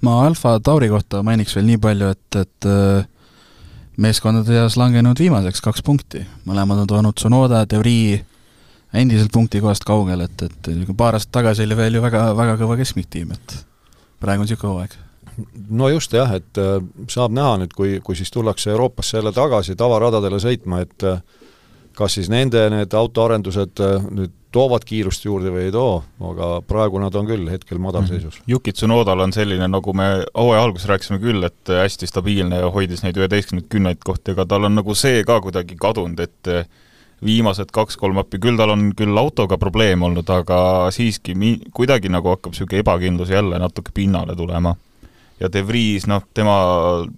ma Alfa Tauri kohta mainiks veel nii palju, et, et äh, meeskondade seas langenud viimaseks kaks punkti, mõlemad on toonud Sonoda, De Endiselt punktikohast kaugel, et, et paar aastat tagasi oli veel ju väga, väga kõva keskmiktiim, et praegu on niisugune hooaeg.
no just jah, et äh, saab näha nüüd, kui, kui siis tullakse Euroopasse jälle tagasi tavaradadele sõitma, et äh, kas siis nende need autoarendused nüüd toovad kiirust juurde või ei too, aga praegu nad on küll hetkel madalseisus.
Yuki Tsunodal on selline, nagu me hooaja alguses rääkisime küll, et hästi stabiilne ja hoidis neid üheteistkümneid kümneid kohti, aga tal on nagu see ka kuidagi kadunud, et viimased kaks-kolm appi, küll tal on küll autoga probleem olnud, aga siiski mi-, kuidagi nagu hakkab niisugune ebakindlus jälle natuke pinnale tulema. ja De Vries, noh, tema,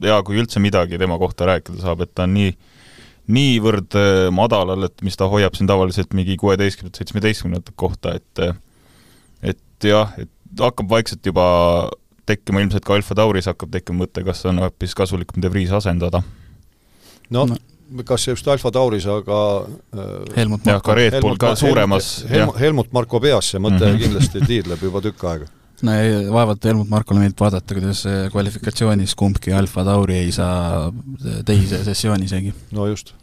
jaa, kui üldse midagi tema kohta rääkida saab, et ta on nii niivõrd äh, madalal, et mis ta hoiab siin tavaliselt mingi kuueteistkümnendat, seitsmeteistkümnendat kohta, et äh, et jah, et hakkab vaikselt juba tekkima ilmselt ka Alfa Tauris hakkab tekkima mõte, kas on hoopis kasulikum De Vries asendada.
no kas just Alfa Tauris, aga
äh, Helmut
Marko. Red Bull ka suuremas
Helmut, Helmut Marko peas see mõte mm -hmm. kindlasti tiidleb juba tükk aega
no ei, vaevalt Helmut Markole meeldib vaadata, kuidas kvalifikatsioonis kumbki Alfa Tauri ei saa teise sessiooni isegi.
no just.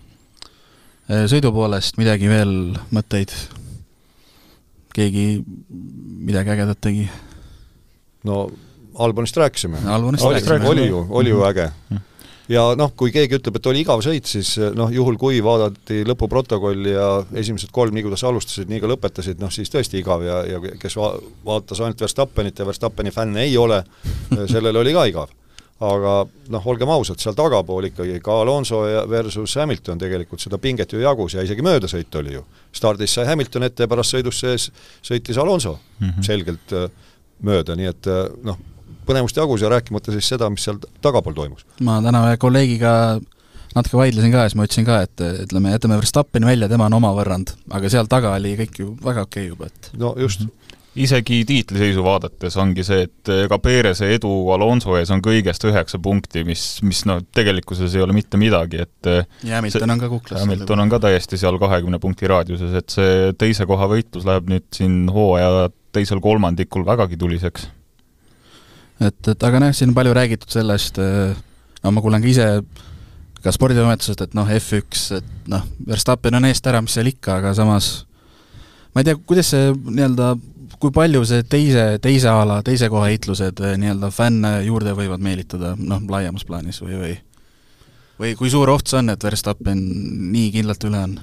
Äh, sõidu poolest midagi veel, mõtteid? keegi midagi ägedat tegi?
no Albonist rääkisime.
Albonist rääkisime.
oli ju, oli ju äge mm. -hmm ja noh, kui keegi ütleb, et oli igav sõit, siis noh, juhul kui vaadati lõpuprotokolli ja esimesed kolm, nii kuidas alustasid, nii ka lõpetasid, noh siis tõesti igav ja, ja kes va-, vaatas ainult Verstappenit ja Verstappeni fänn ei ole, sellele oli ka igav. aga noh, olgem ausad, seal tagapool ikkagi ka Alonso ja versus Hamilton tegelikult seda pinget ju jagus ja isegi möödasõit oli ju. stardis sai Hamilton ette ja pärast sõidus sees sõitis Alonso mm -hmm. selgelt äh, mööda, nii et noh, põnevust jagus ja rääkimata siis seda, mis seal tagapool toimus.
ma täna ühe kolleegiga natuke vaidlesin ka ja siis ma ütlesin ka, et ütleme, jätame Verstappeni välja, tema on oma võrrand, aga seal taga oli kõik ju väga okei okay juba, et
no just mm. -hmm
isegi tiitliseisu vaadates ongi see, et ega Perese edu Alonso ees on kõigest üheksa punkti, mis, mis noh, tegelikkuses ei ole mitte midagi, et
ja Hamilton on ka kuklas.
Hamilton on ka täiesti seal kahekümne punkti raadiuses, et see teise koha võitlus läheb nüüd siin hooaja teisel kolmandikul vägagi tuliseks
et, et aga noh, siin on palju räägitud sellest, äh, no ma kuulen ka ise ka sporditoimetusest, et noh, F1, et noh, Verstappen on eest ära, mis seal ikka, aga samas ma ei tea, kuidas see nii-öelda, kui palju see teise, teise ala, teise koha heitlused äh, nii-öelda fänne juurde võivad meelitada, noh, laiemas plaanis või, või või kui suur oht see on, et Verstappen nii kindlalt üle on?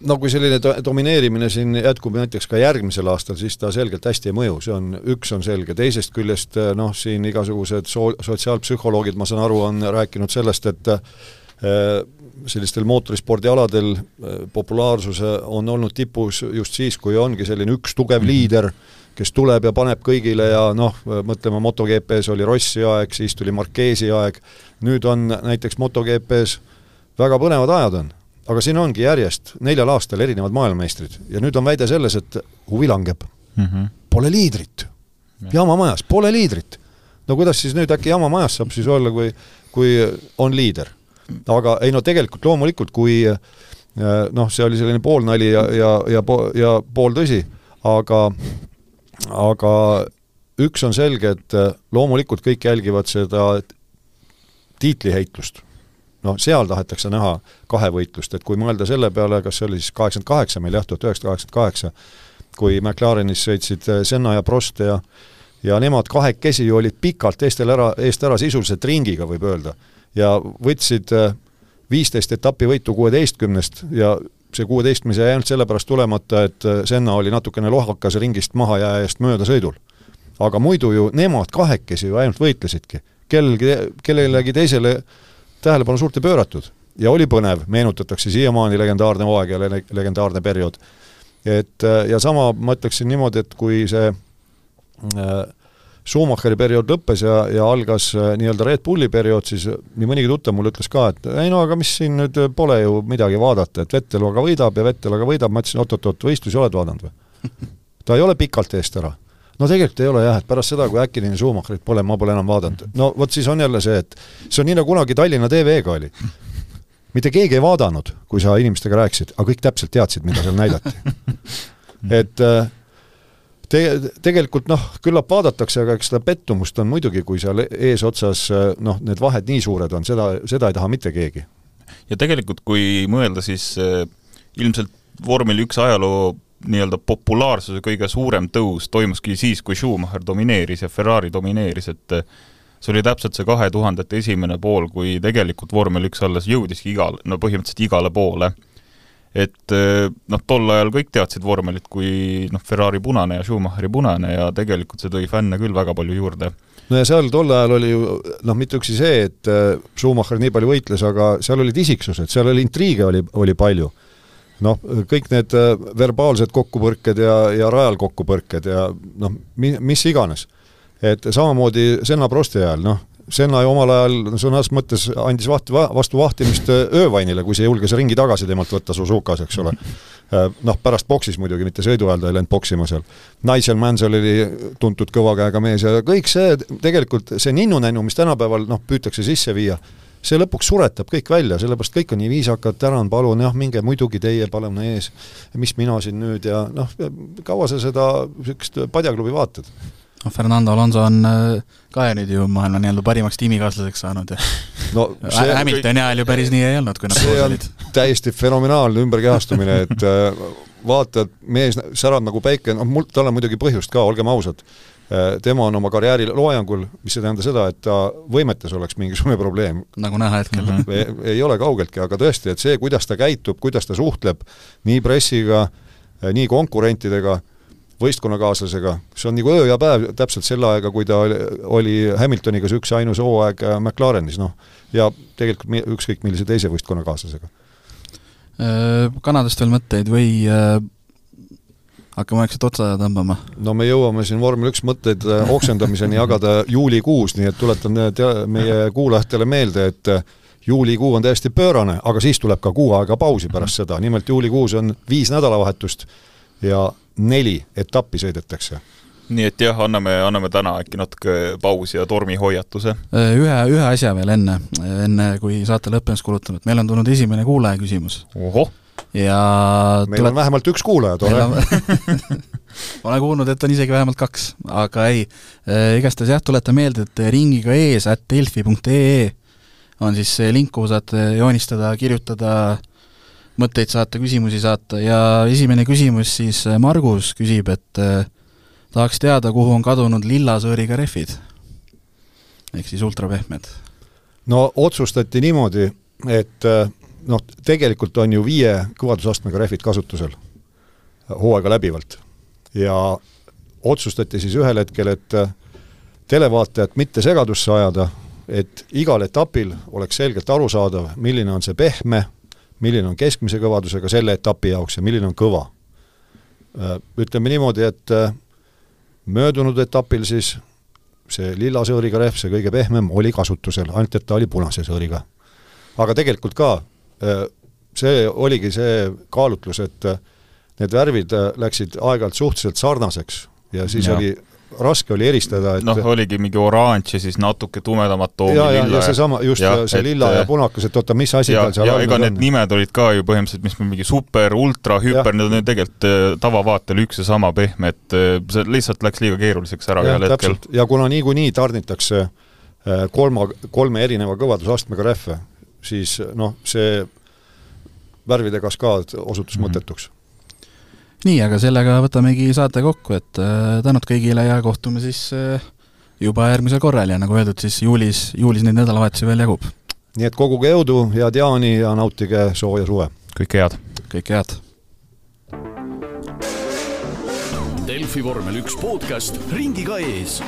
No kui selline do-, domineerimine siin jätkub näiteks ka järgmisel aastal, siis ta selgelt hästi ei mõju, see on, üks on selge, teisest küljest noh, siin igasugused soo-, sotsiaalpsühholoogid, ma saan aru, on rääkinud sellest, et äh, sellistel mootorispordialadel äh, populaarsus on olnud tipus just siis, kui ongi selline üks tugev -hmm. liider, kes tuleb ja paneb kõigile ja noh, mõtleme MotoGP-s oli Rossi aeg, siis tuli Marquesi aeg, nüüd on näiteks MotoGP-s väga põnevad ajad on aga siin ongi järjest neljal aastal erinevad maailmameistrid ja nüüd on väide selles, et huvi langeb mm. -hmm. Pole liidrit. jaamamajas, pole liidrit. no kuidas siis nüüd äkki jaamamajas saab siis olla, kui, kui on liider? aga ei no tegelikult loomulikult, kui äh, noh, see oli selline poolnali ja, ja, ja, ja pooltõsi, aga aga üks on selge, et äh, loomulikult kõik jälgivad seda tiitliheitlust noh, seal tahetakse näha kahevõitlust, et kui mõelda selle peale, kas see oli siis kaheksakümmend kaheksa meil jah, tuhat üheksasada kaheksakümmend kaheksa, kui McLarenis sõitsid eh, Senna ja Prost ja ja nemad kahekesi ju olid pikalt teistel ära, eest ära sisuliselt ringiga, võib öelda. ja võtsid eh, viisteist etapi võitu kuueteistkümnest ja see kuueteistkümnes jäi ainult sellepärast tulemata, et eh, Senna oli natukene lohakas ringist mahajääjast mööda sõidul. aga muidu ju nemad kahekesi ju ainult võitlesidki. kellelgi, kellelegi teisele tähelepanu suurt ei pööratud ja oli põnev, meenutatakse siiamaani legendaarne hooaeg ja legendaarne periood. et äh, ja sama ma ütleksin niimoodi, et kui see äh, Schumacheri periood lõppes ja, ja algas äh, nii-öelda Red Bulli periood, siis nii mõnigi tuttav mulle ütles ka, et ei no aga mis siin nüüd pole ju midagi vaadata, et Vettel aga võidab ja Vettel aga võidab, ma ütlesin oot-oot-oot, võistlusi oled vaadanud või? ta ei ole pikalt eest ära. No tegelikult ei ole jah, et pärast seda, kui äkkiline Schumacherit pole, ma pole enam vaadanud. no vot siis on jälle see, et see on nii, nagu kunagi Tallinna TV-ga oli. mitte keegi ei vaadanud, kui sa inimestega rääkisid, aga kõik täpselt teadsid, mida seal näidati. et äh, te-, tegelikult noh, küllap vaadatakse, aga eks seda pettumust on muidugi, kui seal eesotsas noh, need vahed nii suured on, seda, seda ei taha mitte keegi.
ja tegelikult, kui mõelda, siis äh, ilmselt vormel üks ajaloo nii-öelda populaarsuse kõige suurem tõus toimuski siis, kui Schumacher domineeris ja Ferrari domineeris, et äh, see oli täpselt see kahe tuhandete esimene pool, kui tegelikult vormel üks alles jõudiski igal, no põhimõtteliselt igale poole et eh, noh, tol ajal kõik teadsid vormelit kui noh, Ferrari punane ja Schumacheri punane ja tegelikult see tõi fänne küll väga palju juurde.
no ja seal tol ajal oli ju noh, mitte üksi see, et eh, Schumacher nii palju võitles, aga seal olid isiksused, seal oli intriige oli, oli palju. Noh, kõik need eh, verbaalsed kokkupõrked ja, ja rajal kokkupõrked ja noh, mi-, mis iganes. et samamoodi Senna Prosti ajal, noh, Senna ju omal ajal sõnas mõttes andis vaht-, vastu vahtimist äh, öövainile, kui see julges ringi tagasi temalt võtta Suzukas, eks ole. Äh, noh, pärast boksis muidugi, mitte sõidu ajal ta ei läinud boksima seal. Nigel Mansell oli tuntud kõva käega mees ja kõik see, tegelikult see ninnu-nännu, mis tänapäeval noh, püütakse sisse viia, see lõpuks suretab kõik välja, sellepärast kõik on nii viisakad, tänan, palun, jah, minge muidugi teie, palun ees, mis mina siin nüüd ja noh, kaua sa seda niisugust padjaklubi vaatad?
noh, Fernando Alonso on äh, ka nüüd ju maailma nii-öelda parimaks tiimikaaslaseks saanud ja no, see, Hamiltoni ajal ju päris nii ei olnud, kui nad
koos olid. täiesti fenomenaalne ümberkehastumine, et äh, vaata, et mees särab nagu päike, noh mul, tal on muidugi põhjust ka, olgem ausad, tema on oma karjääri loojangul, mis ei tähenda seda, et ta võimetes oleks mingisugune probleem.
nagu näha hetkel.
-hmm. ei, ei ole kaugeltki, aga tõesti, et see, kuidas ta käitub, kuidas ta suhtleb nii pressiga, nii konkurentidega võistkonnakaaslasega, see on nagu öö ja päev täpselt selle aega, kui ta oli, Hamiltoniga see üks ainus hooaeg äh, McLarenis, noh, ja tegelikult ükskõik millise teise võistkonnakaaslasega.
Äh, Kanadast veel mõtteid või äh, hakkame vaikselt otsa tõmbama?
no me jõuame siin vormel üks mõtteid oksendamiseni jagada juulikuus, nii et tuletan tea-, meie kuulajatele meelde, et juulikuu on täiesti pöörane, aga siis tuleb ka kuu aega pausi pärast seda, nimelt juulikuus on viis nädalavahetust ja neli etappi sõidetakse
nii et jah, anname, anname täna äkki natuke pausi ja tormihoiatuse.
Ühe, ühe asja veel enne, enne kui saate lõppemist kuulutame, et meil on tulnud esimene kuulaja küsimus.
ohoh!
Ja
meil tuleb... on vähemalt üks kuulaja, tore on...
olen kuulnud, et on isegi vähemalt kaks, aga ei, igastahes jah, tuletan meelde, et ringiga ees at delfi.ee on siis see link, kuhu saate joonistada, kirjutada äh, mõtteid saata, küsimusi saata ja esimene küsimus siis äh, Margus küsib, et äh, tahaks teada, kuhu on kadunud lillasõõriga rehvid. ehk siis ultrapehmed.
no otsustati niimoodi, et äh, noh, tegelikult on ju viie kõvadusastmega rehvid kasutusel hooaega läbivalt. ja otsustati siis ühel hetkel, et televaatajat mitte segadusse ajada, et igal etapil oleks selgelt arusaadav, milline on see pehme milline on keskmise kõvadusega selle etapi jaoks ja milline on kõva. Äh, ütleme niimoodi, et äh, möödunud etapil siis see lilla sõõriga rehv, see kõige pehmem, oli kasutusel, ainult et ta oli punase sõõriga. aga tegelikult ka, äh, see oligi see kaalutlus, et need värvid läksid aeg-ajalt suhteliselt sarnaseks ja siis ja. oli raske oli eristada, et
noh, oligi mingi oranž ja siis natuke tumedamat tooni
ja, ja, ja seesama, just ja, see et, lilla ja punakas, et oota, mis asi
ja,
tal seal
ja ega need nimed olid ka ju põhimõtteliselt, mis mingi super, ultra, hüper, need on tegelikult äh, tavavaatel üks ja sama pehme, et äh, see lihtsalt läks liiga keeruliseks ära ühel hetkel.
ja kuna niikuinii tarnitakse äh, kolma, kolme erineva kõvadusastmega rehve, siis noh, see värvide kaskaad osutus mm -hmm. mõttetuks
nii, aga sellega võtamegi saate kokku, et äh, tänud kõigile ja kohtume siis äh, juba järgmisel korral ja nagu öeldud, siis juulis, juulis neid nädalavahetusi veel jagub.
nii et koguge jõudu, head jaani ja nautige sooja suve!
kõike head!
kõike head!
Delfi vormel üks podcast ringiga ees